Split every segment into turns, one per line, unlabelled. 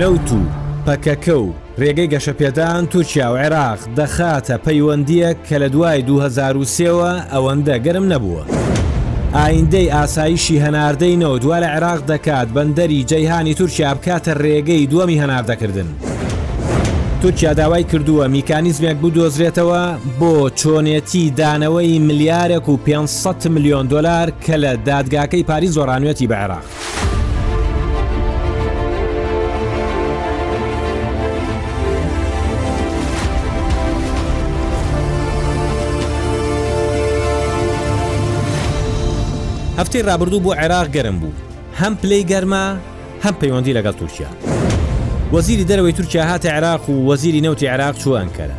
نەوت و پەکەکە و رێگەی گەشەپێدان تورکیا و عێراق دەخاتە پەیوەندیە کە لە دوای 2023ەوە ئەوەندە گەرم نەبووە. ئایندەی ئاسایشی هەناردەی نەوت وا لە عێراق دەکات بەندەری جەیهانی تورکیا بکاتە رێگەی دووەمی هەناردەکردن. تورکیا داوای کردووە میکانیزمێک بدۆزرێتەوە بۆ چۆنێتی دانەوەی ملیارێک و 500 ملیۆن دلار کە لە دادگاکەی پاریس زۆرانوێتی بە عێراق. هەفتەی رابردوو بۆ عێراق گەرم بوو هەم پلەی گەرما هەم پەیوەندی لەگەڵ تورکیا وەزیری دەرەوەی تورکیا هاتە عێراق و وەزیری نەوتی عێراق چوە ئەنکەرە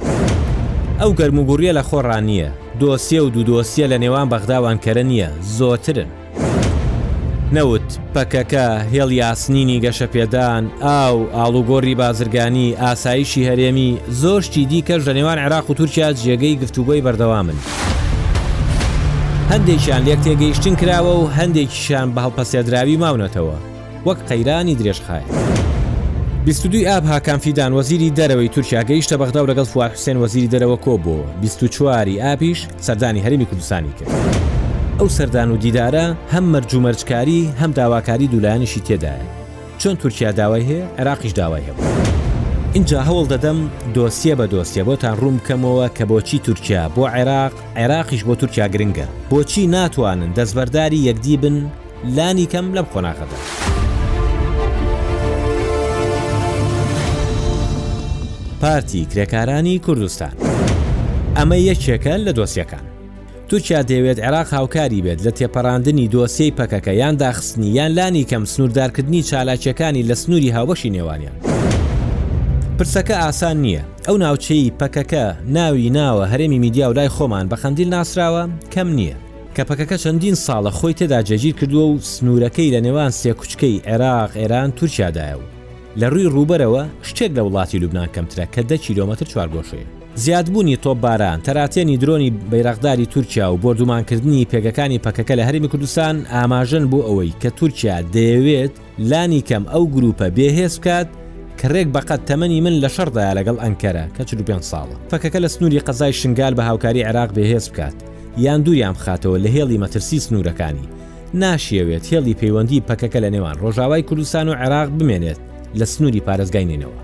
ئەو گەرم و گوڕیە لە خۆڕان نییە دۆسیە و دوو دۆسیە لە نێوان بەغداوان کەرە نییە زۆترن نەوت پەکەکە هێڵ یاسنینی گەشەپێدان ئاو ئاڵوگۆری بازرگانی ئاسایشی هەرێمی زۆشتی دیکەش لە نێوان عێراق و تورکیا جێگەی گفتوگۆی بەردەوامن هەندێکیان لێک تێگەیشتن کراوە و هەندێکی شیان بە هەڵپەسێردراوی ماونەتەوە وەک قەیرانی درێژخایەن. بیست و دوو ئاب هاکان فیدان وەزیری دەرەوەی تورکیا گەیشتە بەغدا و لەگەڵ فواد حوسێن وەزیری دەرەوە کۆببووەوە، بیست و چوار ی ئابیش سەردانی هەرێمی کوردستانی کرد. ئەو سەردان و دیدارە هەم مەرج و مەرجکاری هەم داواکاری دوولایەنیشی تێدایە، چۆن تورکیا داوای هەیە، عێراقیش داوای هەبوو. ئینجا هەوڵ دەدەم دۆسیە بە دۆسیە بۆتان ڕوون بکەمەوە کە بۆچی تورکیا بۆ عێراق، عێراقیش بۆ تورکیا گرنگە بۆچی ناتوانن دەستبەرداری یەکدی بن لانی کەم لەم قۆناغەدا. پارتی کرێکارانی کوردستان ئەمە یەکێکە لە دۆسیەکان تورکیا دەوێت عێراق هاوکاری بێت لە تێپەڕاندنی دۆسیەی پەکەکە یان داخستنی یان لانی کەم سنووردارکردنی چالاکیەکانی لە سنووری هاوبەشی نێوانیان پرسەکە ئاسان نییە ئەو ناوچەی پەکەکە ناوی ناوە هەرێمی میدیا و لای خۆمان بە قەندیل ناسراوە کەم نییە، کە پەکەکە چەندین ساڵە خۆی تێدا جێگیر کردووە و سنوورەکەی لە نێوان سێ کوچکەی عێراق، ئێران، تورکیادایە و لە رووی رووبەرەوە شتێک لە وڵاتی لوبنان کەمترە کە دە کیلۆمەتر چوارگۆشەیە. زیادبوونی تۆپباران، تەراتێنی درۆنی بەیراقداری تورکیا و بۆردومانکردنی پێگەکانی پەکەکە لە هەرێمی کوردستان ئاماژەن بۆ ئەوەی کە تورکیا دەیەوێت، لانی کەم ئەو گروپە بێ هێز بکات کە رێک بەقەد تەمەنی من لە شەڕدایە لەگەڵ ئەنکەرە کە چل و پێنج ساڵە پەکەکە لە سنووری قەزای شنگال بە هاوکاری عێراق بێ هێز بکات یان دووریان بخاتەوە لە هێڵی مەترسی سنوورەکانی ناشیەوێت هێڵی پەیوەندی پەکەکە لە نێوان رۆژاوای کوردستان و عێراق بمێنێت لە سنووری پارێزگای نەینەوا.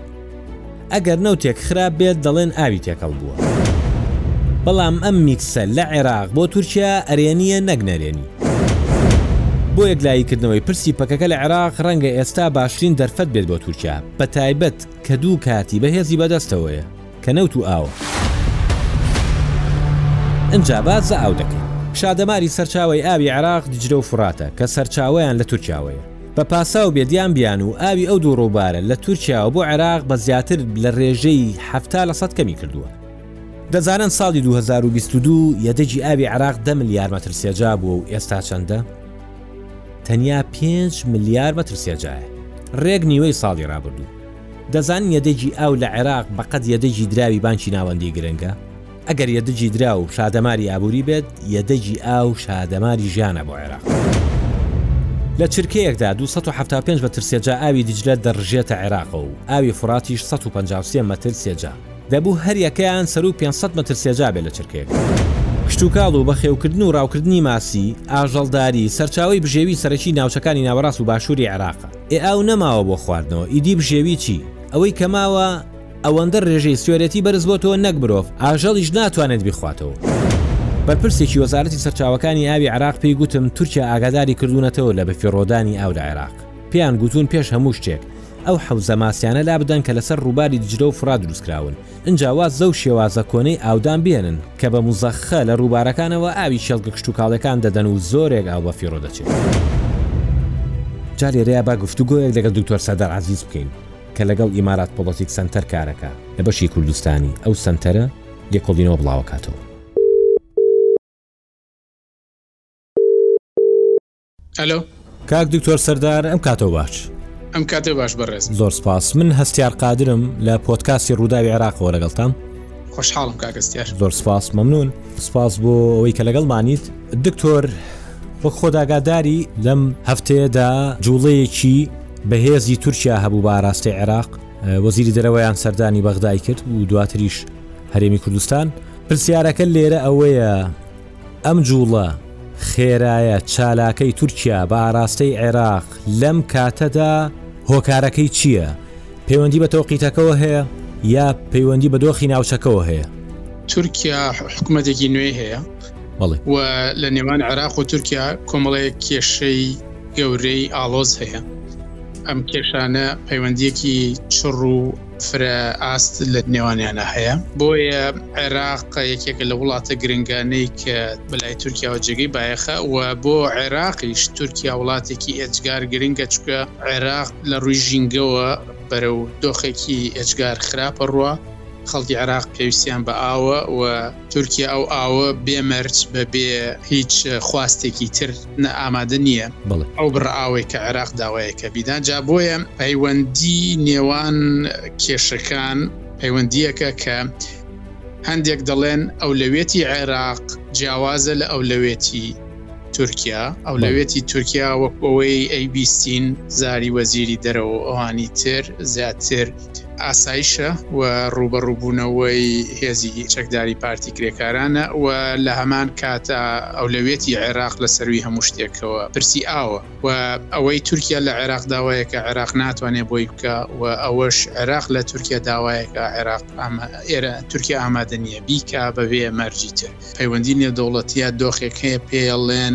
ئەگەر نەوتێک خراپ بێت دەڵێن ئاوی تێکەڵ بووە بەڵام ئەم میکسە لە عێراق بۆ تورکیا ئەرێنیە نەک نەرێنی بۆ یەکلاییکردنەوەی پرسی پەکەکە لە عێراق ڕەنگە ئێستا باشترین دەرفەت بێت بۆ تورکیا بە تایبەت کە دوو کارتی بەهێزی بەدەستەوەیە کە نەوت و ئاوە ئەجا باز زە ئاو دەکەین شادەماری سەرچاوی ئاوی عێراق دجرە و فراتە کە سەرچاویان لە تورکیاوەیە بە پاساو بێت یان بیانو ئاوی ئەو دوو ڕووبارە لە تورکیاوە بۆ عێراق بە زیاتر لە ڕێژەی حەفتا لە سەد کەمی کردووە. دەزانن ساڵی دوو هەزار و بیست و دوو یەدەگی ئاوی عێراق دە ملیار مەتر سێجا بووە و ئێستا چەندە؟ تەنیا پێنج ملیار مەتر سێجایە. ڕێک نیوەی ساڵی ڕابردوو. دەزانن یەدەگی ئاو لە عێراق بەقەد یەدەگی دراوی بانکی ناوەندی گرنگە؟ ئەگەر یەدگی دراو شادەماری ئابووری بێت، یەدەگی ئاو شادەماری ژیانە بۆ عێراق. لە چرکەیەکدا دوو سەد و حەفتا و پێنج مەتر سێجا ئاوی دیجلە دەڕژێتە عێراقەوە و ئاوی فوڕاتیش سەد و پەنجا و سێ مەتر سێجا. دەبوو هەر یەکەیان سەروو پێنج سەد مەتر سێجا بێت لە چرکەیەکدا. کشتوکاڵ و بەخێوکردن و ڕاوکردنی ماسی، ئاژەڵداری، سەرچاوەی بژێوی سەرەکی ناوچەکانی ناوەڕاست و باشووری عێراقە. ئێ ئاو نەماوە بۆ خواردنەوە، ئیدی بژێوی چی؟ ئەوەی کە ماوە، ئەوەندە ڕێژەی سوێرێتی بەرز بۆتەوە نەک مرۆڤ ئاژەڵیش ناتوانێت بیخواتەوە. بەرپرسێکی وەزارەتی سەرچاوەکانی ئاوی عێراق پێی گوتم تورکیا ئاگاداری کردوونەتەوە لە بەفیڕۆدانی ئاو لە عێراق. پێیان گوتوون پێش هەموو شتێک ئەو حەوزە ماسیانە لابدەن کە لەسەر ڕووباری دجلە و فورات دروستکراون، ئنجا واز لەو شێوازە کۆنەی ئاودان بهێنن کە بە موزەخخە لە ڕووبارەکانەوە ئاوی کێڵگە کشتوکاڵیەکان دەدەن و زۆرێک ئاو بەفیڕۆ دەچێت. جا لێرەیا با گفتوگۆیەک لەگەڵ دکتۆر سەردار عەزیز بکەین. کە لەگەڵ ئیمارات پۆڵەتیک سەنتەر کارەکا لە بەشی کوردستانی ئەو سەنتەرە لێکۆڵینەوە بڵاوەکاتەوە.
ئەلۆ
کاک دکتۆر سەردار ئەم کاتەوە باش
ئەم کاتێ باش بەڕێز
زۆر سپاس من هەستیار قادرم لە پۆتکاسی ڕووداوی عێراقەوە لەگەڵتان
خۆشحاڵم کاگەستیار
زۆر سپاس مەمنون سپاس بۆ ئەوەی کە لەگەڵمانیت دکتۆر وەک خۆداگاداری لەم هەفتەیەدا جوڵەیەکی بەهێزی تورکیا هەبوو بە ئاراستەی عێراق وەزیری دەرەوەیان سەردانی بەغدای کرد و دواتریش هەرێمی کوردستان پرسیارەکە لێرە ئەوەیە ئەم جوڵە خێرایە چالاکەی تورکیا بە ئاراستەی عێراق لەم کاتەدا هۆکارەکەی چییە؟ پەیوەندی بە تۆقیتەکەەوە هەیە یا پەیوەندی بە دۆخی ناوچەکەەوە هەیە؟
تورکیا حکومەتێکی نوێی هەیە و لە نێوان عێراق و تورکیا کۆمەڵەیە کێشەی گەورەی ئاڵۆز هەیە ئەم کێشانە پەیوەندیەکی چڕ و فرە ئاست لە نێوانیانە هەیە بۆیە عێراق یەکێکە لە وڵاتە گرنگانەی کە بەلای تورکیاوە جێگەی بایەخە و بۆ عێراقیش تورکیا وڵاتێکی ئێجگار گرنگە چکە عێراق لە ڕووی ژینگەوە بەرە و دۆخێکی ئێجگار خراپە ڕوە خەڵکی عێراق پێویستیان بە ئاوە و تورکیا ئەو ئاوە بێ مەرج بە بێ هیچ خواستێکی تر نە ئامادە نییە ئەو بڕە ئاوەی کە عێراق داوایەکە بیدان جا بۆیە پەیوەندی نێوان کێشەکان پەیوەندیەکە کە هەندێک دەڵێن ئەو لەوێتی عێراق جیاوازە لە ئەو لەوێتی تورکیا ئەو لەوێتی تورکیا وەک ئەوەی ئەی بیستین زاری وەزیری دەرەوە ئەوانی تر زیاتر ئاسایشە و ڕووبەڕووبوونەوەی هێزی چەکداری پارتی کرێکارانە و لە هەمان کاتە ئەولەوێتی عێراق لە سەروی هەموو شتێکەوە پرسی ئاوە و ئەوەی تورکیا لە عێراق داوایەکە عێراق ناتوانێت بۆی بکە و ئەوەش عێراق لە تورکیا داوایەکە عێراق ئەمە ئێرە تورکیا ئامادە نییە بیکە بەبێ مەرجی تر. پەیوەندی نێودەوڵەتییە دۆخێک هەیە پێیەڵێن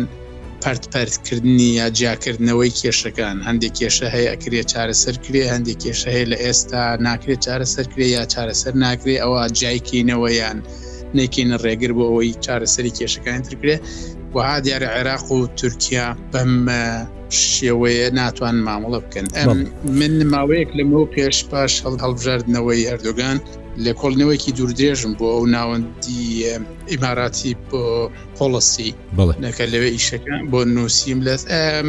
پەرت پەرت کردنی یا جیاکردنەوەی کێشەکان هەندێک کێشە هەیە ئەکرێ چارەسەر کرێ هەندێک کێشە هەیە لە ئێستا ناکرێت چارەسەر کرێ یا چارەسەر ناکرێ ئەوە جیایکەینەوە یان نێکینە ڕێگر بۆ ئەوەی چارەسەری کێشەکانی ترکرێ وها دیارە عێراق و تورکیا بەم شێوەیە ناتوان مامەڵە بکەن من ماوەیەک لەمەوە پێش پاش هەڵ هەڵبژاردنەوەی ئەردۆگان لێکۆڵنەوەیەکی دووردرێژم بۆ ئەو ناوەندی ئیماراتی بۆ پۆڵسی بڵێکە لەوێ ئیشەکە بۆ نووسیم لە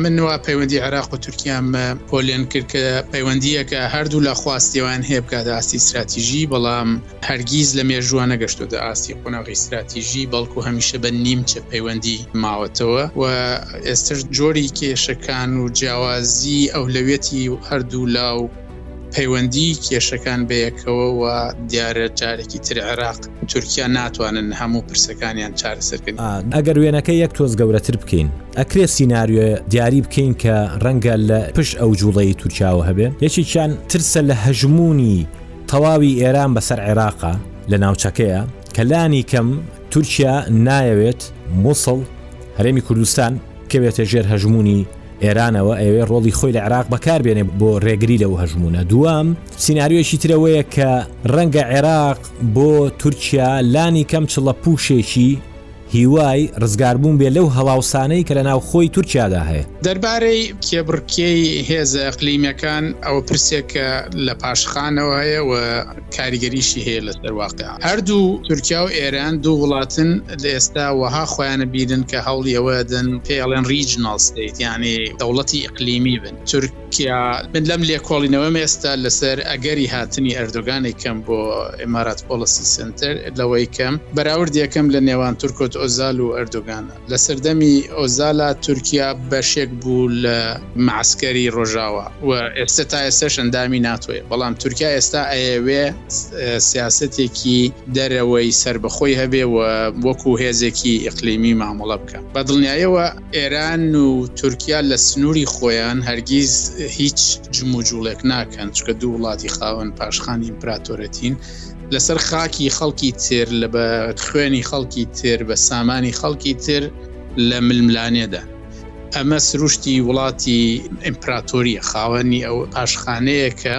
من وا پەیوەندی عراق و تورکیام پۆلێن کرد کە پەیوەندیەکە هەردوو لە خواستیوان هەیە بکات ئاستی استراتیژی بەڵام هەرگیز لە مێژووە نەگەشتۆ دە ئاستی قۆناغی استراتیژی بەڵکو هەمیشە بە نیمچە پەیوەندی ماوەتەوە و ئێستر جۆری کێشەکان و جیاوازی ئەولەوێتی هەردوو لا و پەیوەندی کێشەکان بەیەکەوە و دیارە جارێکی تر عێراق تورکیا ناتوانن هەموو پرسەکانیان چارەسەرکەن.
ئەگەر وێنەکە یەک تۆز گەورەتر بکەین ئەکرێ سیناریۆ دیاری بکەین کە ڕەنگە لە پشت ئەو جوڵەی تورکیاوە هەبێ یەکێکیان ترسە لە هەژمونی تەواوی ئێران بەسەر عێراقا لە ناوچەکەیە کە لانی کەم تورکیا نایەوێت موسڵ هەرێمی کوردستان کەوێتە ژێر هەژموونی ئێرانەوە ئەوێ ڕۆڵی خۆی لە عێراق بەکاربێنێ بۆ ڕێگری لەو هەژمونە دوام سناریۆشی ترەوەیە کە ڕەنگە عێراق بۆ تورکیا لانی کەم چڵە پوشێکی هیوای ڕزگاربوون بێ لەو هەڵاوسانەی کە لە ناو خۆی تورکیادا هەیە
دەربارەی کێبڕکێی هێزە ئەقلیمەکان ئەوە پرسێکە لە پاشخانەوە هەیە و کاریگەریشی هەیە لەسەر واقع هەردوو تورکیا و ئێران دوو وڵاتن لە ئێستا وەها خۆیانە بیرن کە هەوڵی ئەوەدن پێڵێن ریجنال ستیت یعنی دەوڵەتی ئەقلیمی بن تورکیا من لەم لێکۆڵینەوەم ئێستا لەسەر ئەگەری هاتنی ئەردۆگانی کەم بۆ ئمارات پۆلسی سنتەر لەوەی کەم بەراورد یەکەم لە نێوان تورکۆت ئۆزال و ئەردۆگانە لە سەردەمی ئۆزالا تورکیا بەشێک بوو لە معسکەری ڕۆژاوا و ئێستا تا ئێستاش ئەندامی ناتۆیە، بەڵام تورکیا ئێستا ئەیەوێ سیاسەتێکی دەرەوەی سەربەخۆی هەبێ و وەکوو هێزێکی ئیقلیمی مامەڵە بکا. بە دڵنیایەوە ئێران و تورکیا لە سنووری خۆیان هەرگیز هیچ جموجووڵێک ناکەن، چونکە دوو وڵاتی خاوەن پاشخانی ئیمپراتۆرێتین، لەسەر خاکی خەڵکی تر لە بە خوێنی خەڵکی تر بە سامانی خەڵکی تر لە ململانێدا ئەمە سروشتی وڵاتی ئیمپراتۆری خاوەنی ئەو پاشخانەیە کە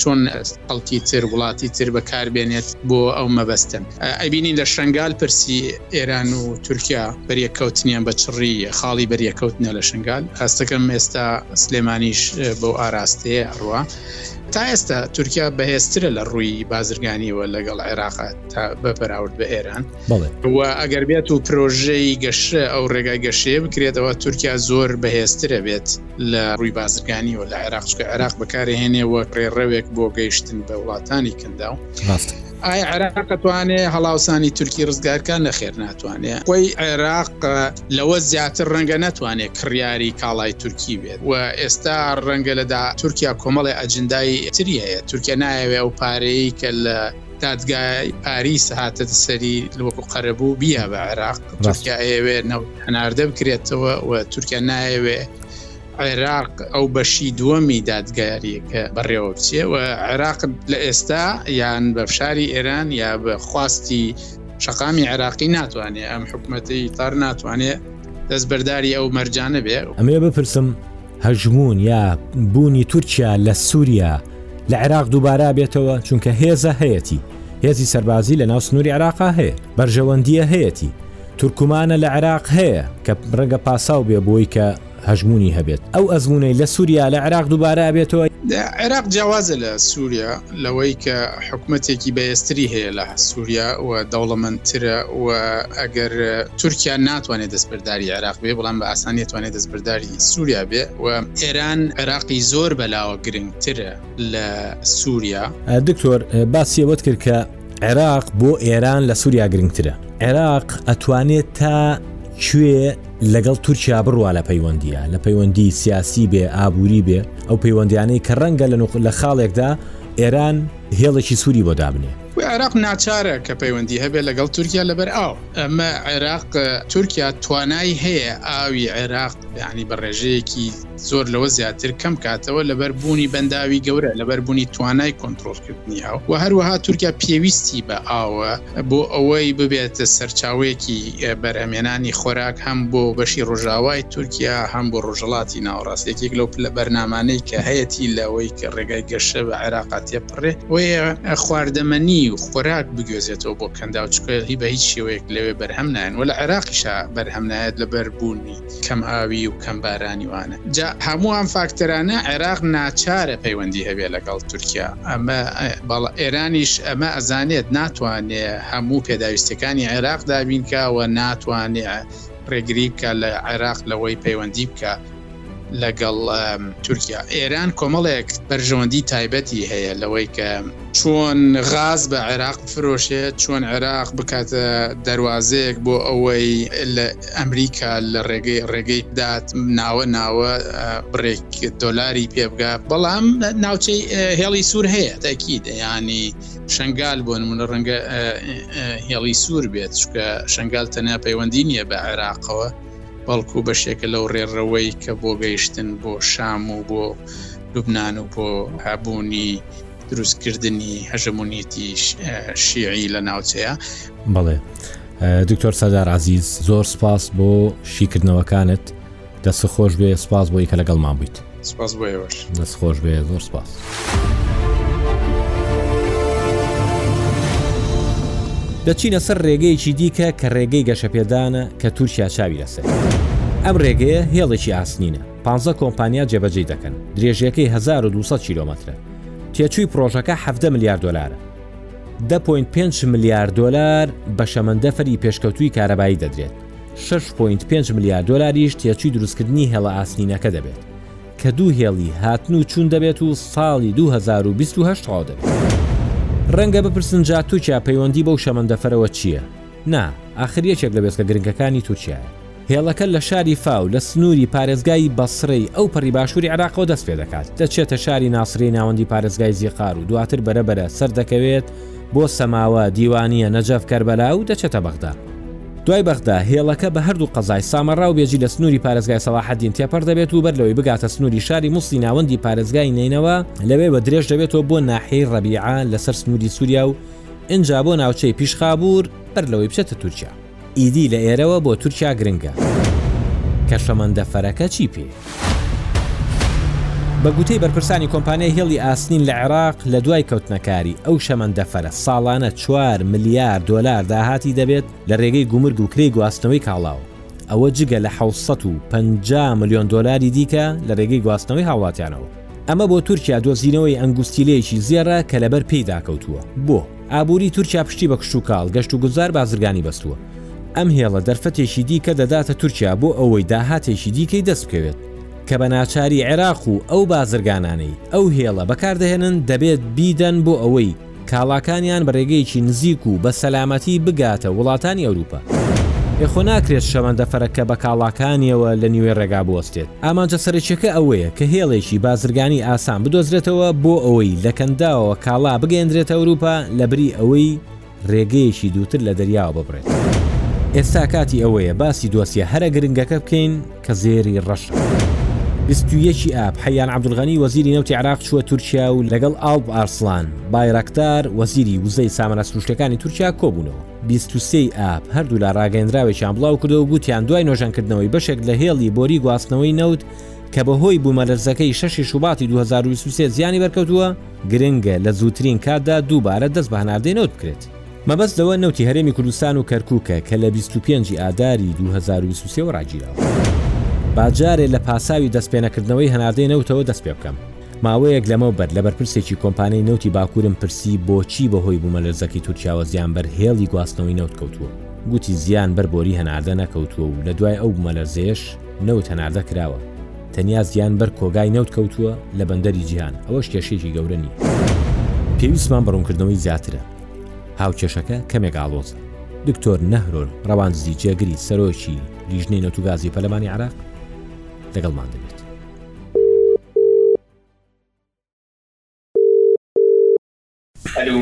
چۆن خەڵکی تر وڵاتی تر بەکاربێنێت بۆ ئەو مەبەستن ئەبینین لە شنگال پرسی ئێران و تورکیا بەریەکەوتنیان بە چڕی خاڵی بەریەکەوتنە لە شنگال هەستەکەم ئێستا سلێمانیش بەو ئاراستەیە ئەڕوا تا ئێستا تورکیا بەهێزترە لە ڕووی بازرگانیەوە لەگەڵ عێراقات تا بە بەراورد بە ئێران و ئەگەر بێت و پرۆژەی گەشە ئەو ڕێگای گەشەیە بکرێتەوە تورکیا زۆر بەهێزترە بێت لە ڕووی بازرگانی و لە عێراقچکە عێراق بەکارهێنێ وە ڕێڕەوێک بۆ گەیشتن بە وڵاتانی کەنداو ئایا عێراق ئەتوانێ هەڵاوسانی تورکی ڕزگار کا نەخێر ناتوانێ خۆی عێراق لەوە زیاتر ڕەنگە نەتوانێت کڕیاری کاڵای تورکی بێت و ئێستا ڕەنگە لەدا تورکیا کۆمەڵی ئەجندای تری هەیە تورکیا نایەوێ ئەو پارەیە کە لە دادگای پاریس هاتە سەری لوەکو قەرەبوو بیا بە عێراق تورکیا ئەیەوێ نەوت هەناردە بکرێتەوە و تورکیا نایەوێ عێراق ئەو بەشی دووەمی دادگاریەکە بەڕێوە بچێ و عێراق لە ئێستا یان بە فشاری ئێران یا بە خواستی شەقامی عێراقی ناتوانێت ئەم حکوومەتی تار ناتوانێت دەست بەرداری ئەو مەرجانە بێ
ئەمێ بپرسم هەژمون یا بوونی تورکیا لە سووریا لە عێراق دووبارە بێتەوە چونکە هێزە هەیەی هێزی سەربازی لە ناو سنووری عراقا هەیە بەرژەوەندیە هەیەی تورکمانە لە عێراق هەیە کە ڕەنگە پاساو بێ بۆی کە هەژموونی هەبێت ئەو ئەزموونەی لە سوریا لە عێراق دووبارە ئەبێتەوە.
عێراق جیاوازە لە سوریا لەوەی کە حکومەتێکی بەێزتری هەیە لە سوریا و دەوڵەمەندترە و ئەگەر تورکیا ناتوانێت دەستبەرداری عێراق بێ بەڵام بە ئاسانی ئەتوانێت دەستبەرداری سوریا بێ و ئێران عێراقی زۆر بەلاوە گرنگترە لە سوریا.
دکتۆر باسی ئەوەت کرد کە. عێراق بۆ ئێران لە سووریا گرنگترە عێراق ئەتوانێت تا کوێ لەگەڵ تورکیا بڕوا لە پەیوەندیە لە پەیوەندی سیاسی بێ ئابووری بێ ئەو پەیوەندیانەی کە ڕەنگە لە نوق لە خاڵێکدا ئێران هێڵێکی سووری بۆ دابنێ
عێراق ناچارە کە پەیوەندی هەبێ لەگەڵ تورکیا لەبەر ئاو ئەمە عێراق تورکیا توانای هەیە ئاوی عێراق ینی بە ڕێژەیەکی زۆر لەوە زیاتر کەم کاتەوە لەبەر بوونی بەنداوی گەورە لەبەر بوونی توانای کۆنتترۆلکردنی ئاو و هەروەها تورکیا پێویستی بە ئاوە بۆ ئەوەی ببێتە سەرچاوەیەکی بەرهەمێنانی خۆراک هەم بۆ بەشی ڕۆژاوای تورکیا هەم بۆ ڕۆژەڵاتی ناوەڕاست یەکێک لەو پلە بەرنامانەی کە هەیەی لەوەی کە ڕێگای گەشە بە عێراقا تێپڕێ وەیە خواردەمەنی و خۆراک بگوێزێتەوە بۆ کەنداو چکەهی بە هیچ شێوەیەک لەوێ بەرهەم نایەن وە لە عێراقیشا بەرهەم نایەت لەبەر بوونی کەم ئاوی و کەم بارانی وانە جا هەموو ئەم فاکتەرانە عێراق ناچارە پەیوەندی هەبێ لەگەڵ تورکیا ئەمە بەڵ ئێرانیش ئەمە ئەزانێت ناتوانێ هەموو پێداویستەکانی عێراق دابینکەوە ناتوانێ ڕێگری بکە لە عێراق لەوەی پەیوەندی بکە لەگەڵ تورکیا ئێران کۆمەڵێک بەرژەوەندی تایبەتی هەیە لەوەی کە چۆن غاز بە عێراق بفرۆشێت چۆن عێراق بکاتە دەواازەیەک بۆ ئەوەی لە ئەمریکا لە ڕێگەی ڕێگەی دات ناوە ناوە بڕێک دۆلاری پێبگا بەڵام ناوچەی هێڵی سوور هەیە تاکی دەیانی شنگال بۆ نمونە ڕەنگە هێڵی سوور بێت چکە شنگال تەنیا پەیوەندی نییە بە عێراقەوە بەڵکو بەشێکە لەو ڕێڕەوەی کە بۆ گەیشتن بۆ شام و بۆ لوبناان و بۆ هەبوونی دروستکردنی هەژمونیتی شیعی لە ناوچەیە
بەڵێ دکتۆر سەدار عزیز زۆر سپاس بۆ شیکردنەوەکانت دەست خۆش بێ سپاس بۆی کە لەگەڵمان بوویت
سپاس بۆ ئێوەش
دەست خۆش بێ زۆر سپاس. دەچینە سەر ڕێگەیەکی دیکە کە ڕێگەی گەشەپێدانە کە تورکیا چاوی لەسەر ئەم ڕێگەیە هێڵێکی ئاسنینە پانزە کۆمپانیا جێبەجێی دەکەن، درێژیەکەی هەزار و دوو سەد کیلۆمەترە، تێچووی پڕۆژەکە حەڤدە ملیار دۆلارە. دە پۆینت پێنج ملیار دۆلار بە شەمەندەفەری پێشکەوتووی کارەبایی دەدرێت، شەش پۆینت پێنج ملیار دۆلاریش تێچووی دروستکردنی هێڵە ئاسنینەکە دەبێت، کە دوو هێڵی هاتن و چوون دەبێت و ساڵی دوو هەزار و بیست و هەشت تەواو دەبێت. ڕەنگە بپرسن جا تورکیا پەیوەندی بەو شەمەندەفەرەوە چییە؟ نا، ئاخر یەکێک لە وێستگە گرنگەکانی تورکیایە. هێڵەکە لە شاری فا و لە سنووری پارێزگای بەسرەی ئەوپەڕی باشووری عێراقەوە دەست پێ دەکات، دەچێتە شاری ناسریەی ناوەندی پارێزگای زیقار و دواتر بەرەبەرە سەر دەکەوێت بۆ سەماوە، دیوانیە، نەجەف، کەربەلا و دەچێتە بەغدا. دوای بەغدا، هێڵەکە بە هەردوو قەزای سامەڕا و بێجی لە سنووری پارێزگای سەڵاحەدین تێپەڕ دەبێت و بەر لەوەی بگاتە سنووری شاری موسڵی ناوەندی پارێزگای نەینەوا، لەوێوە درێژ دەبێتەوە بۆ ناحیەی ڕەبیعە لەسەر سنووری سووریا و ئینجا بۆ ناوچەی پیشخابوور بەر لەوەی بچێتە تورکیا. ئیدی لە ئێرەوە بۆ تورکیا گرنگە کە شەمەندەفەرەکە چی پێ. بە گوتەی بەرپرسانی کۆمپانیای هێڵی ئاسنین لە عێراق لە دوای کەوتنەکاری ئەو شەمەندەفەرە ساڵانە چوار ملیار دۆلار داهاتی دەبێت لە رێگەی گومرگ و کرێی گواستنەوەی کاڵاوە ئەوە جگە لە حەوت سەد و پەنجا ملیۆن دۆلاری دیکە لە رێگەی گواستنەوەی هاوڵاتیانەوە. ئەمە بۆ تورکیا دۆزینەوەی ئەنگوستیلەیەکی زێڕە کە لەبەر پێی داکەوتووە بۆ ئابووری تورکیا پشتی بە کشت و کاڵ گەشت و گوزار بازرگانی بەستووە ئەم هێڵە دەرفەتێکی دیکە دەداتە تورکیا بۆ ئەوەی داهاتێکی دیکەی دەست بکەوێت کە بە ناچاری عێراق و ئەو بازرگانانەی ئەو هێڵە بەکاردەهێنن دەبێت بیدەن بۆ ئەوەی کاڵاکانیان بە رێگەیەکی نزیک و بە سەلامەتی بگاتە وڵاتانی ئەوروپا. ئێ خۆ ناکرێت شەمەندە فەرەککە بە کاڵاکانیەوە لە نیوەی رێگا بوەستێت. ئامانجە سەرەکیەکە ئەوەیە کە هێڵێکی بازرگانی ئاسان بدۆزرێتەوە بۆ ئەوەی لە کەنداوەوە کاڵا بگەیەندرێتە ئەوروپا لە بری ئەوەی رێگەیەکی دووتر لە دەریاوە ببڕێت. ئێستا کاتی ئەوەیە باسی دۆسیە هەرە گرنگەکە بکەین، کە زێری ڕەشە. بیست و یەک ی ئاب، حەیان عەبدولغەنی، وەزیری نەوتی عێراق چووە تورکیا و لەگەڵ ئاڵپ ئارسڵان بایراکتار، وەزیری وزەی سامانە سرووشتییەکانی تورکیا کۆبوونەوە. بیست و سێ ی ئاب، هەردوولا ڕاگەیێندراوێکیان بڵاوکردەوە و گوتیان دوای نۆژەنکردنەوەی بەشێک لە هێڵی بۆریی گواستنەوەی نەوت کە بەهۆی بوومەلەرزەکەی شەش ی شوباتی دوو هەزار و بیست و سێ زیانی بەرکەوتووە، گرنگە لە زووترین کاتدا دووبارە دەست بە هەناردەی نەوت بکرێت. مەبەست لەوە نەوتی هەرێمی کوردستان و کەرکووکە کە لە بیست و پێنج ی ئاداری دوو هەزار و بیست و سێ وە ڕاگیراوە. با جارێ لە پاساوی دەستپێنەکردنەوەی هەناردەی نەوتەوە دەست پێ بکەم. ماوەیەک لەمەوبەر لە بەرپرسێکی کۆمپانیای نەوتی باکوورم پرسی بۆچی بە هۆی بوومەلەرزەکەی تورکیاوە زیان بەر هێڵی گواستنەوەی نەوت کەوتووە؟ گوتی زیان بەر بۆری هەناردە نەکەوتووە و لە دوای ئەو بوومەلەرزەیەش نەوت هەناردە کراوە. تەنیا زیان بەر کۆگای نەوت کەوتووە لە بەندەری جیهان ئەوەش کێشێکی گەورە نیە پێویستمان بڕونکردنەوەی زیاترە هاوکێشەکە کەمێک ئاڵۆزە دکتۆر نەهرۆر ڕەواندزی جێگری سەرۆکی لیژنەی نەوتوگازی پەلمانی عراق لەگەڵمان دەبێت ئەلو.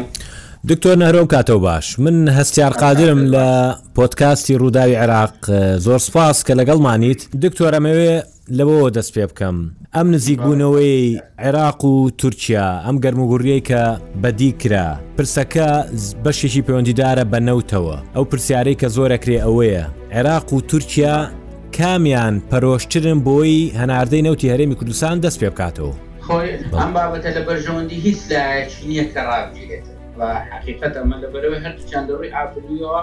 دکتۆر نەهرۆ و کاتەو باش من هەستیار قادرم لە پۆتکاستی ڕووداوی عێراق زۆر سپاس کە لەگەڵ مانیت دکتۆر ئەمەوێ لەوەوە دەست پێ بکەم ئەم نزیک بوونەوەی عێراق و تورکیا ئەم گەرموگوڕیەی کە بەدی کرا پرسەکە بەشێکی پەیوەندیدارە بە نەوتەوە ئەو پرسیارەی کە زۆرەکرێ ئەوەیە عێراق و تورکیا کامیان پەرۆشترن بۆی هەناردەی نەوتی هەرێمی کوردستان دەست پێ بکاتەوە.
خۆی ئەم بابەتە لە بەرژەوەندی هیچ لایەکی نییە کە ڕابگیرێتن و حقیقەت ئەمە لە بەرەوەی هەردووچان لە ڕووی ئابروویەوە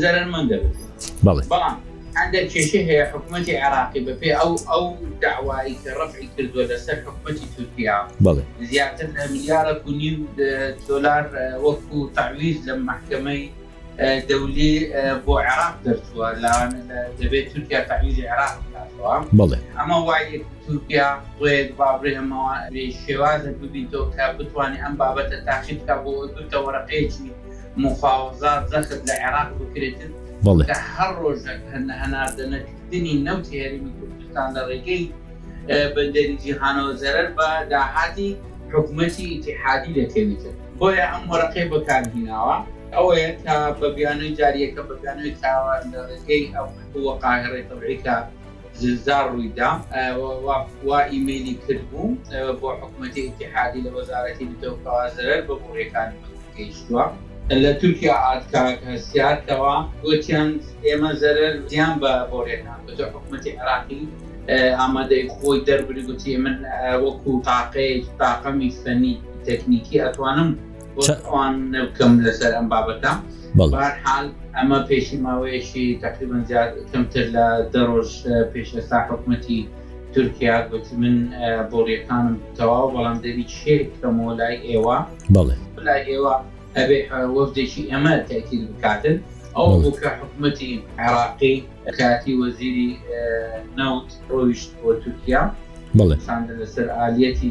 زەرمەند دەبێت بەڵام هەندێک کێشەی هەیە حکوومەتتی عێراقی بەپێ ئەو ئەو داوایی کە ڕفعی کردووە لەسەر حکوومەتتی تورکیا زیاتر لە میلیارە بوونی دۆلار وەکو تاویز لە محکمەی دەولی بۆ عێراق دەرچووە لاوانە دەبێت تورکیا تەعویلی عێراق بکاتەوە
بڵێ
ئەمە وای تورکیا ڕێک بابرێمەوە شێوازە ببیتەوە کە بتوانێت ئەم بابەتە تاقی بکە بۆ بتە وەرەقەیەکی مخوازات زەخت لە عێراق بکرێتن بڵێ کە هەر ڕۆژێک هەنە هەناردە نەکردنی نەوتی هەرمی کوردستان لە ڕێگەی بەندەری جیهانەوە زەرەر بە داهاتی حکوومەتی ئیتحادی دەکەویتن بۆیە ئەم وەرەقەی بەکارهیناوە ئەوەیە کە بە بیانوی جاریەکە بە بیانوی تاوە لە ڕێگەی ئەو بووە قاهڕی تەوریکە زلزار ڕوویدا وا ئیمەیلی کرد بوو بۆ حکوومەتی ئتحادی لە وەزارەتی نتەوەکەوا زەرەر بە بۆڕیەکانی گەیشتووە لە تورکیا ئاتکاک هەستیارکەوە گوتیان ئێمە زەرەر زیان بە بۆڕیەکان بە حکوومەتی عراقی ئامادەی خۆی دەربری گوتی من وەکو تاقەیەک تاقەمی فەنی تەکنیکی ئەتوانم بکەم لەسەر ئەم بابەتە بەحال ئەمە پێشی ماوەیەشی تقریبان زیاد کەمتر لە دەڕۆژ پێشێستا حکوومەتی تورکیا گوتی من بۆڕیەکانم تەواو بەڵام دەبی شێک کەمەوە لای ئێوە
بڵێ
لای ئێوە ئەبێ وەفدێکی ئەمە تاکیل بکاتن ئەو بووکە حکوومەتی عێراقی کاتی وەزیری نەوت ڕۆیشت بۆ تورکیا
بڵێ
ساندە لەسەر ئالیەتی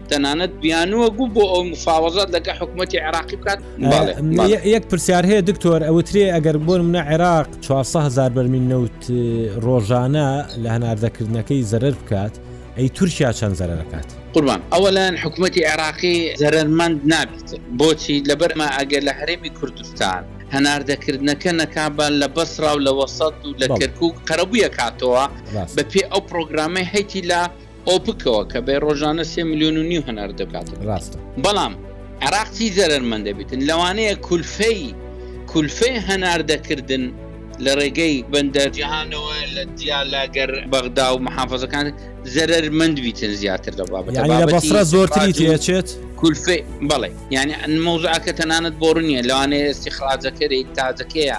تەنانەت بیانووە گوو بۆ ئەو مفاوەزات لەگە حکوومەتتی عێراقی بکات
یەک پرسیار هەیە دکتۆر ئەوترێ ئەگەر بۆ منە عێراق 400هزار بەرمین نەوت ڕۆژانە لە هەناردەکردنەکەی زەرەر بکات ئەی تورکیا چەند زەرەکات
قوربان ئەوەلایەن حکوومەتتی عێراقی زەرمەند نابیت بۆچی لەبەرما ئەگەر لە هەرێمی کوردستان هەناردەکردنەکە نەکبان لە بەسراو لە وەسەد و لە کەرکک قەرەبووە کاتەوە بە پێ ئەو پرۆگرامەی هەیتی لە ئۆپکەوە کە بێ ڕۆژانە سێ ملیۆن و نیو هەنار دەکاتن
ڕاستە
بەڵام عراق چی زەرمەند دەبێتن لەوانەیە کولفەی کولفەی هەناردەکردن لە ڕێگەی بەندەر جیهانەوە لە دیا لاگەر بەغدا و محافزەکان زەرمەند بیتن زیاتر لە
بابەت بەسرە زۆرتری تێچێت
کولفێ بڵێ یعنی ئەن مەوزعکە تەنانەت بۆڕنیە لەوانەیە ئێستی خراجەکەێک تاجەکەیە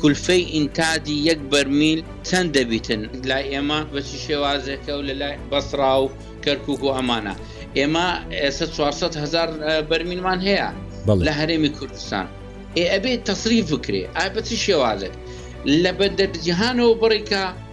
کولفەی ئینتاجی یەک بەرمیل چەند دەبیتن؟ لای ئێمە بە چی شێوازێکە و لە لای بەسڕا و کەرکوک و ئەمانە؟ ئێمە ئێستا چوار سەد هەزار بەرمیلمان هەیە لە هەرێمی کوردستان. ئێ ئەبێ تەسریف بکرێ ئای بە چی شێوازێک؟ لە بەندەر جیهانەوە بڕیکا؟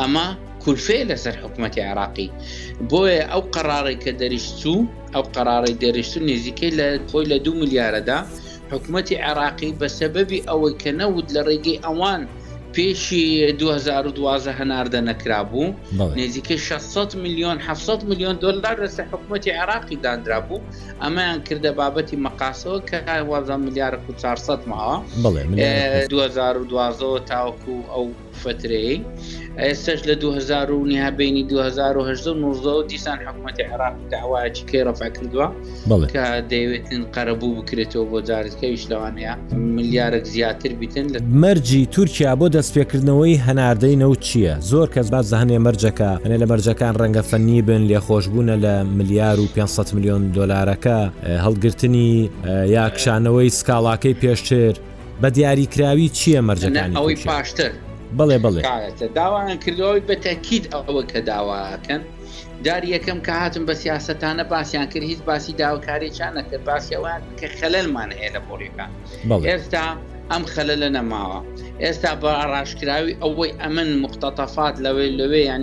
ئەمە کولفەیە لەسەر حکوومەتی عێراقی بۆیە ئەو قەرارەی کە دەریشتوو ئەو قەرارەی دەریشت و نێزیکەی لە خۆی لە دوو ملیارەدا حکوومەتی عێراقی بە سەبەبی ئەوەی کە نەوت لە ڕێگەی ئەوان پێشی 2012 هەناردە نەکرا بوو نێزیکەی 600 میلیۆن 700 میلیۆن دلار لەسەر حکوومەتی عێراقی دانرا بوو ئەمەیان کردە بابەتی مەقاسەوە کە وازان ملیارە 400 ماوە 2012 تاوەکو ئەو فترەیەی ئێستش لە 2000 و نیها بینی 2019 دیسان حکوومەتی عێراق داواکی کەی ڕفا کردووە کە دەیەوێتن قەرەبوو بکرێتەوە بۆ جارتکەویش لەوانەیە ملیارێک زیاتر بیتن لە
مەرجی تورکیا بۆ دەستپێکردنەوەی هەناردەی نەوت چییە زۆر کەس باز زانێ مەرجەکە هەنێ لە مەرجەکان ڕەنگە فەنی بن لێخۆشببوونە لە ملیار و 500 میلیۆن دلارەکە هەڵگرتنی یاکشانەوەی سکاڵاکەی پێشتر بە دیاری کراوی چییە مەرجەکانی
تورکیا؟
بەڵێ بەڵێ.
داوایان کردەوەی بە تەکید ئەوەی کە داواکەن جاری یەکەم کە هاتن بە سیاستانە باسییان کرد هیچ باسی داوکارێکیان نەکرد باسی ئەویان کە خەلەلمان هەیە لە بۆریەکان ئێستا ئەم خەلە لە نەماوە ئێستا بە ئاراشکراوی ئەوەی ئەمن مختتەفات لەوەی لەوێ یان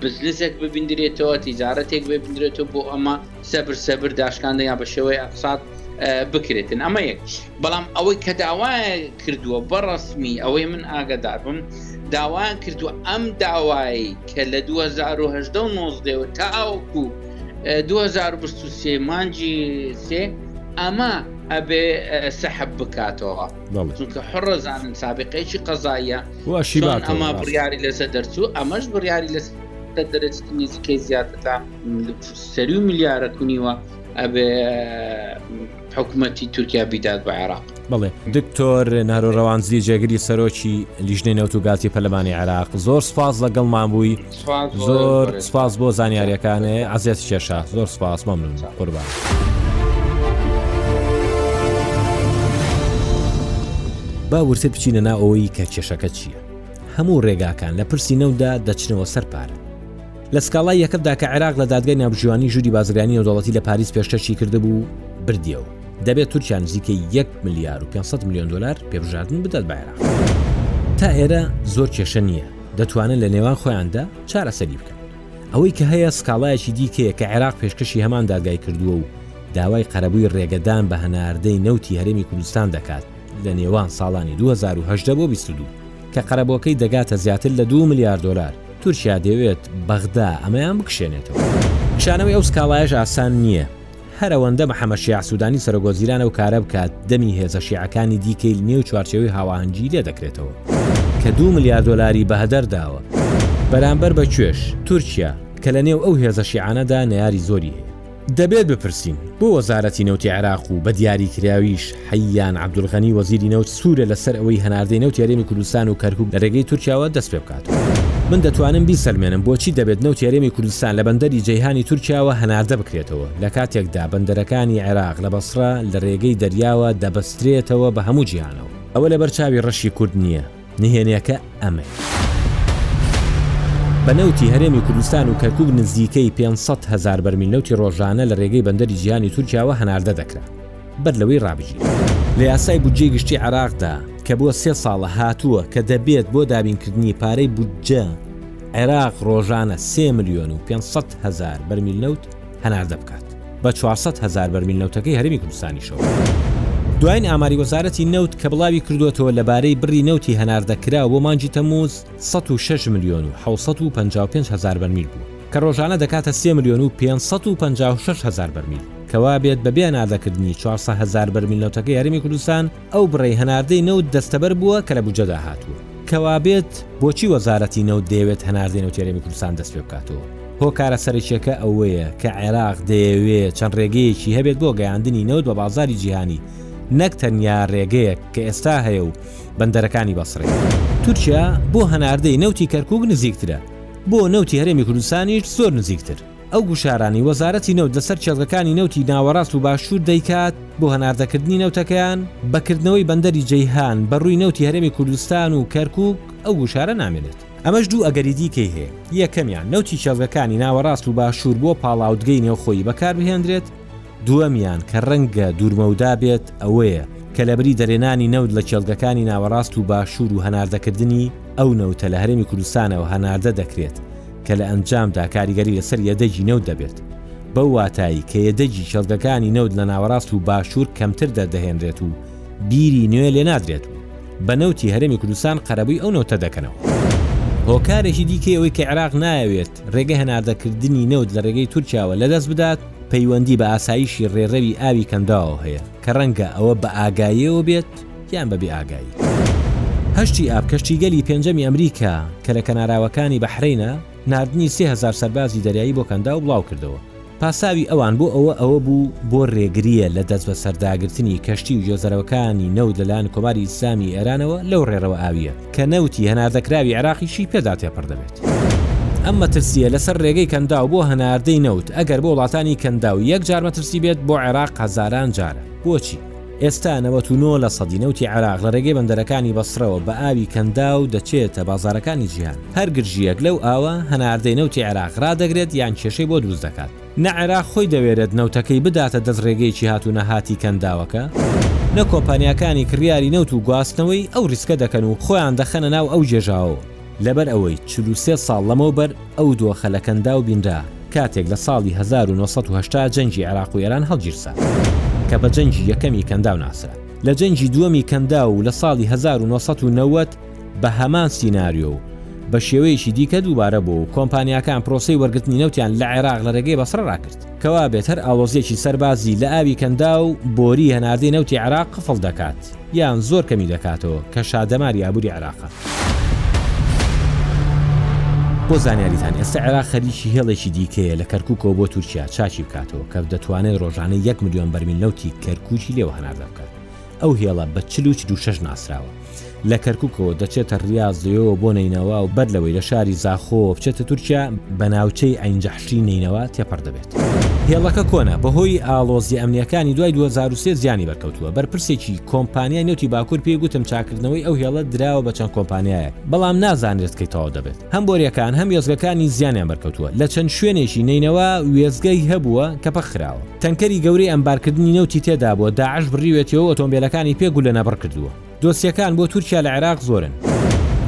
بزنسێک ببیندرێتەوە تیجارەتێک ببیندرێتەوە بۆ ئەمە سەبر سەبر داشکاندە یا بە شێوەی ئەقسات بکرێتن ئەمە یەک بەڵام ئەوەی کە داوایە کردووە بەڕسمی ئەوەی من ئاگدار بم داوایان کردووە ئەم داوایی کە لە 2010 نۆزدەوە تاوەکو 2023 مانجی سێ ئەمە ئەبێ سەحب بکاتەوە. چونکە حڕە زانن سابقەیەکی قەزاییە چۆن ئەمە بڕیاری لەسەر دەرچوو ئەمەش بڕیاری لەس دەرەچتی نزیکەی زیاتر لە سەری و میلیارە کونیوە ئەبێ حکوومەتتی تورکیا بیدات بە عێراق
بڵێ دکتۆر نارۆ ڕەوانزی جێگری سەرۆکی لیژنەی نەوت و گاتی پەلمانی عێراق زۆر سپاس لەگەڵمان بووی زۆر سپاس بۆ زانیاریەکانێ عزیێت کێشا زۆر سپاس مەمنون قوربان. با ورتر بچینە نا ئەوەی کە کێشەکە چییە هەموو ڕێگاکان لە پرسی نەودا دەچنەوە سەر پارە لە سکاڵای یەکەمدا کە عێراق لە دادگای نابژوانی ژووری بازرگانی نەودەڵەتی لە پاریس پێشکەشی کردبوو بردیەوە دەبێت تورکیان نزیکە 1 میلیار و 500 میلیۆن دلار پێبژاردن بدات بە عێراق تا ئێرە زۆر کێشە نییە دەتوانن لە نێوان خۆیاندا چارەسەری بکەن. ئەوەی کە هەیە سکاڵایەکی دیکەیە کە عێراق پێشکەشی هەمان دادگای کردووە و داوای قەرەبووی رێگەدان بە هەناردەی نەوتی هەرێمی کوردستان دەکات لە نێوان ساڵانی دوو هەزار و هەژدە بۆ بیست و دوو کە قەرەبۆکەی دەگاتە زیاتر لە دوو ملیار دۆلار. تورکیا دەیەوێت بەغدا ئەمەیان بکشێنێتەوە. کشانەوەی ئەو سکاڵایەش ئاسان نییە، هەر ئەوەندە محەمەد شیاع سودانی سەرۆک وەزیران ئەو کارە بکات دەمی هێزە شیعەکانی دیکەی لنێو چوارچێوەی هاوئاهەنگی لێ دەکرێتەوە کە دوو ملیار دۆلاری بە هەدەر داوە بەرامبەر بە کێش، تورکیا، کە لە نێو ئەو هێزە شیعانەدا نەیاری زۆری هەیە. دەبێت بپرسین بۆ وەزارەتی نەوتی عێراق و بە دیاریکراویش حەییان عەبدولغەنی وەزیری نەوت سوورە لەسەر ئەوەی هەناردەی نەوتی هەرێمی کوردستان و کەرکووک لە رێگەی تورکیاوە دەست پێبکات. من دەتوانم بیسەلمێنم بۆچی دەبێت نەوتی هەرێمی کوردستان لە بەندەری جەیهانی تورکیاوە هەناردە بکرێتەوە، لە کاتێکدا بەندەرەکانی عێراق لە بەسرە لە رێگەی دەریاوە دەبەسترێتەوە بە هەموو جیهانەوە. ئەوە لەبەر چاوی رەشی کورد نییە. نهێنیەکە ئەمەیە بە نەوتی هەرێمی کوردستان و کەرکک نزیکەی 500 هزار بەرمیل نەوتی ڕۆژانە لە ڕێگەی بەندەری جیهانی تورکیاوە هەناردە دەکرا بەر لەوەی ڕابژی لە یاسای بودجێ گشتی عراقدا کە بۆ سێ ساڵە هاتووە کە دەبێت بۆ دابینکردنی پارەی بودجە عێراق ڕۆژانە سێ میلیۆن و 500 هزار بەرمیل نەوت هەناردە بکات بە چوار سەد هەزار بەرمیل نەوتەکەی هەرێمی کوردستانیشەوە. دوایین ئاماری وەزارەتی نەوت کە بڵاوی کردووەتەوە لەبارەی بڕی نەوتی هەناردەکراو بۆ مانگی تەمموز 106 ملیۆن و 755 هەزار بەرمیل بوو کە ڕۆژانە دەکاتە سێ ملیۆن و 556 هەزار بەرمیل کەوابێت بەبێ هەناردەکردنی چوار سەد هەزار بەرمیل نەوتەکەی هەرێمی کوردستان ئەو بڕەی هەناردەی نەوت دەستەبەر بووە کە لە بودجەدا هاتووە؟ کە وابێت بۆچی وەزارەتی نەوت دەیەوێت هەناردەی نەوتی هەرێمی کوردستان دەست پێ بکاتەوە؟ هۆکارە سەرەکییەکە ئەوەیە کە عێراق دەیەوێ چەند رێگەیەکی هەبێت بۆ گەیاندنی نەوت بە بازاری جیهانی نەک تەنیا رێگەیەک کە ئێستا هەیە و بەندەرەکانی بەسڕییە. تورکیا بۆ هەناردەی نەوتی کەرکووک نزیکترە، بۆ نەوتی هەرێمی کوردستانیش زۆر نزیکتر. ئەو گوشارانەی وەزارەتی نەوت لەسەر کێڵگەکانی نەوتی ناوەڕاست و باشوور دەیکات بۆ هەناردەکردنی نەوتەکەیان بە کردنەوەی بەندەری جەیهان بە ڕووی نەوتی هەرێمی کوردستان و کەرکوک ئەو گوشارە نامێنێت. ئەمەش دوو ئەگەری دیکەی هەیە، یەکەمیان نەوتی کێڵگەکانی ناوەڕاست و باشوور بۆ پاڵاوتگەی نێوخۆیی بەکاربهێندرێت، دووەمیان کە رەنگە دوورمەودا بێت ئەوەیە کە لەبری دەرێنانی نەوت لە کێڵگەکانی ناوەڕاست و باشوور و هەناردەکردنی ئەو نەوتە لە هەرێمی کوردستانەوە هەناردە دەکرێت کە لە ئەنجامدا کاریگەری لەسەر یەدەگی نەوت دەبێت بەو واتایی کە یەدەگی کێڵگەکانی نەوت لە ناوەڕاست و باشوور کەمتر دەردەهێنرێت و بیری نوێ لێ نادرێت و بە نەوتی هەرێمی کوردستان قەرەبووی ئەو نەوتە دەکەنەوە. هۆکارێکی دیکەی ئەوەی کە عێراق نایەوێت رێگەی هەناردەکردنی نەوت لە رێگەی تورکیاوە لەدەست بدات، پەیوەندی بە ئاسایشی ڕێڕەوی ئاوی کەنداو هەیە، کە ڕەنگە ئەوە بە ئاگاییەوە بێت یان بە بێ ئاگایی. هەشتی ئاب، کەشتیگەلی پێنجەمی ئەمریکا کە لە کەناراوەکانی بەحرەینە، ناردنی سێ هەزار سەربازی دەریایی بۆ کەنداو بڵاوکردەوە. پاساوی ئەوان بۆ ئەوە ئەوە بوو بۆ ڕێگرییە لە دەستبەسەرداگرتنی کەشتی و گوێزەرەوەکانی نەوت لەلایەن کۆماری ئیسلامیی ئێرانەوە لەو ڕێڕەوە ئاوییە. کە نەوتی هەناردەکراوی عێراقیشی پێدا تێپەڕ دەبێت. ئەم مەترسییە لەسەر رێگەی کەنداو بۆ هەناردەی نەوت ئەگەر بۆ وڵاتانی کەنداو یەک جار مەترسی بێت بۆ عێراق هەزاران جارە. بۆچی؟ ئێستا نەوەت و نۆ لەسەدی نەوتی عێراق لە رێگەی بەندەرەکانی بەسرەوە بە ئاوی کەنداو دەچێتە بازاڕەکانی جیهان. هەر گرژییەک لەو ئاوە هەناردەی نەوتی عێراق رادەگرێت یان کێشەی بۆ دروست دەکات. نە عێراق خۆی دەوێرێت نەوتەکەی بداتە دەست رێگەیەکی هاتوونەهاتی کەنداوەکە، نە کۆمپانیاکانی کڕیاری نەوت و گواستنەوەی ئەو ریسکە دەکەن و خۆیان دەخەنە ناو ئەو گێژاوەوە. لەبەر ئەوەی چل و سێ ساڵ لەمەوبەر ئەو دۆخە لە کەنداو بینرا، کاتێک لە ساڵی هەزار و نۆ سەد و هەشتا جەنگی عێراق و ئێران هەڵگیرسا، کە بە جەنگی یەکەمی کەنداو ناسرا، لە جەنگی دووەمی کەنداو و لە ساڵی هەزار و نۆ سەد و نەوەد، بە هەمان سیناریۆ و بە شێوەیەکی دیکە دووبارە بوو و کۆمپانیاکان پرۆسەی وەرگرتنی نەوتیان لە عێراق لە رێگەی بەسڕە راکرد. کەوا بێت هەر ئاڵۆزییەکی سەربازی لە ئاوی کەنداو بۆریی هەناردەی نەوتی عێراق قفڵ دەکات یان زۆر کەمی دەکاتەوە کە شادەماری ئابووری عێراقە. بۆ زانیاریتان ئێستە عێراق خەریکی هێڵێکی دیکەیە لە کەرکوکەوە بۆ تورکیا چاکی بکاتەوە کە دەتوانێت رۆژانە یەک ملیۆن بەرمیل نەوتی کەرکوکی لێوە هەناردە بکات. ئەو هێڵە بە چل و چل و شەش ناسراوە. لە کەرکوکەوە دەچێتە ڕیاز لەوێوە بۆ نەینەوا و بەر لەوەی لە شاری زاخۆوە بچێتە تورکیا بە ناوچەی عەین جەحشی نەینەوا تێپەڕ دەبێت. هێڵەکە کۆنە، بەهۆی ئاڵۆزییە ئەمنییەکانی دوای دوو هەزار و سێ زیانی بەرکەوتووە. بەرپرسێکی کۆمپانیای نەوتی باکوور پێی گوتم چاککردنەوەی ئەو هێڵە دراوە بە چەند کۆمپانیایەک، بەڵام نازانرێت کەی تەواو دەبێت. هەم بۆریەکان هەم وێستگەکانی زیانیان بەرکەوتووە لە چەند شوێنێکی نەینەوا وێستگەی هەبووە کە پەکخراوە تەنکەری گەورەی ئەمبارکردنی نەوتی تێدا بووە داعش بڕیوێتەوە ئۆتۆمبیلەکانی پێ گولە نەبڕ کردووە دۆسیەکان بۆ تورکیا لە عێراق زۆرن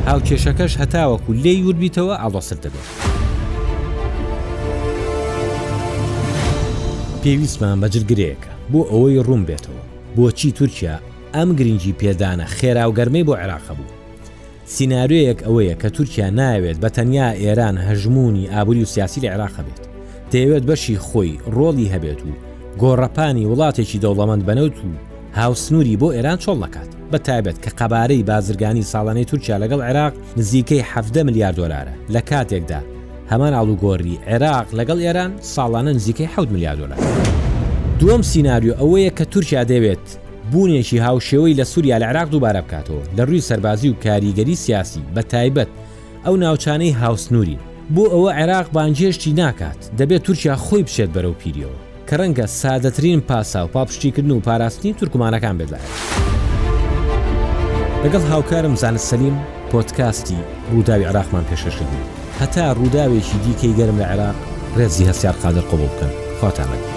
هاوکێشەکەش هەتاوەکو لێی وردبیتەوە ئاڵۆستر دەبێت. پێویستمان بە جلگرەیەکە بۆ ئەوەی ڕوون بێتەوە بۆچی تورکیا ئەم گرنگی پێدانە خێراوگەرمەی بۆ عێراق بوو سیناریۆیەک ئەوەیە کە تورکیا نایەوێت بە تەنیا ئێران هەژموونی ئابووری و سیاسی لە عێراق هەبێت، دەیەوێت بەشی خۆی ڕۆڵی هەبێت و گۆڕەپانی وڵاتێکی دەوڵەمەند بە نەوت و هاوسنووری بۆ ئێران چۆڵ نەکات، بە تایبەت کە قەبارەی بازرگانی ساڵانەی تورکیا لەگەڵ عێراق نزیکەی حەڤدە ملیار دۆلارە، لە کاتێکدا هەمان ئاڵوگۆڕی عێراق لەگەڵ ئێران ساڵانە نزیکەی حەوت ملیار دۆلارە. دووەم سیناریۆ ئەوەیە کە تورکیا دەیەوێت بوونێکی هاوشێوەی لە سوریا لە عێراق دووبارە بکاتەوە لە رووی سەربازی و کاریگەری سیاسی بە تایبەت ئەو ناوچانەی هاوسنوورین بۆ ئەوە عێراق بانگهێشتی ناکات دەبێت تورکیا خۆی بچێت بەرەو پیریەوە کە رەنگە سادەترین پاساو پاڵپشتیکردن و پاراستنی تورکمانەکان بێت لە لەگەڵ هاوکارم زانست سەلیم پۆدکاستی رووداوی عێراقمان پێشکەشکردن. هەتا ڕووداوێکی دیکەی گەرم لە عێراق ڕێزی هەستیار قادر قبوڵ بکەن خواتان لەگەڵ.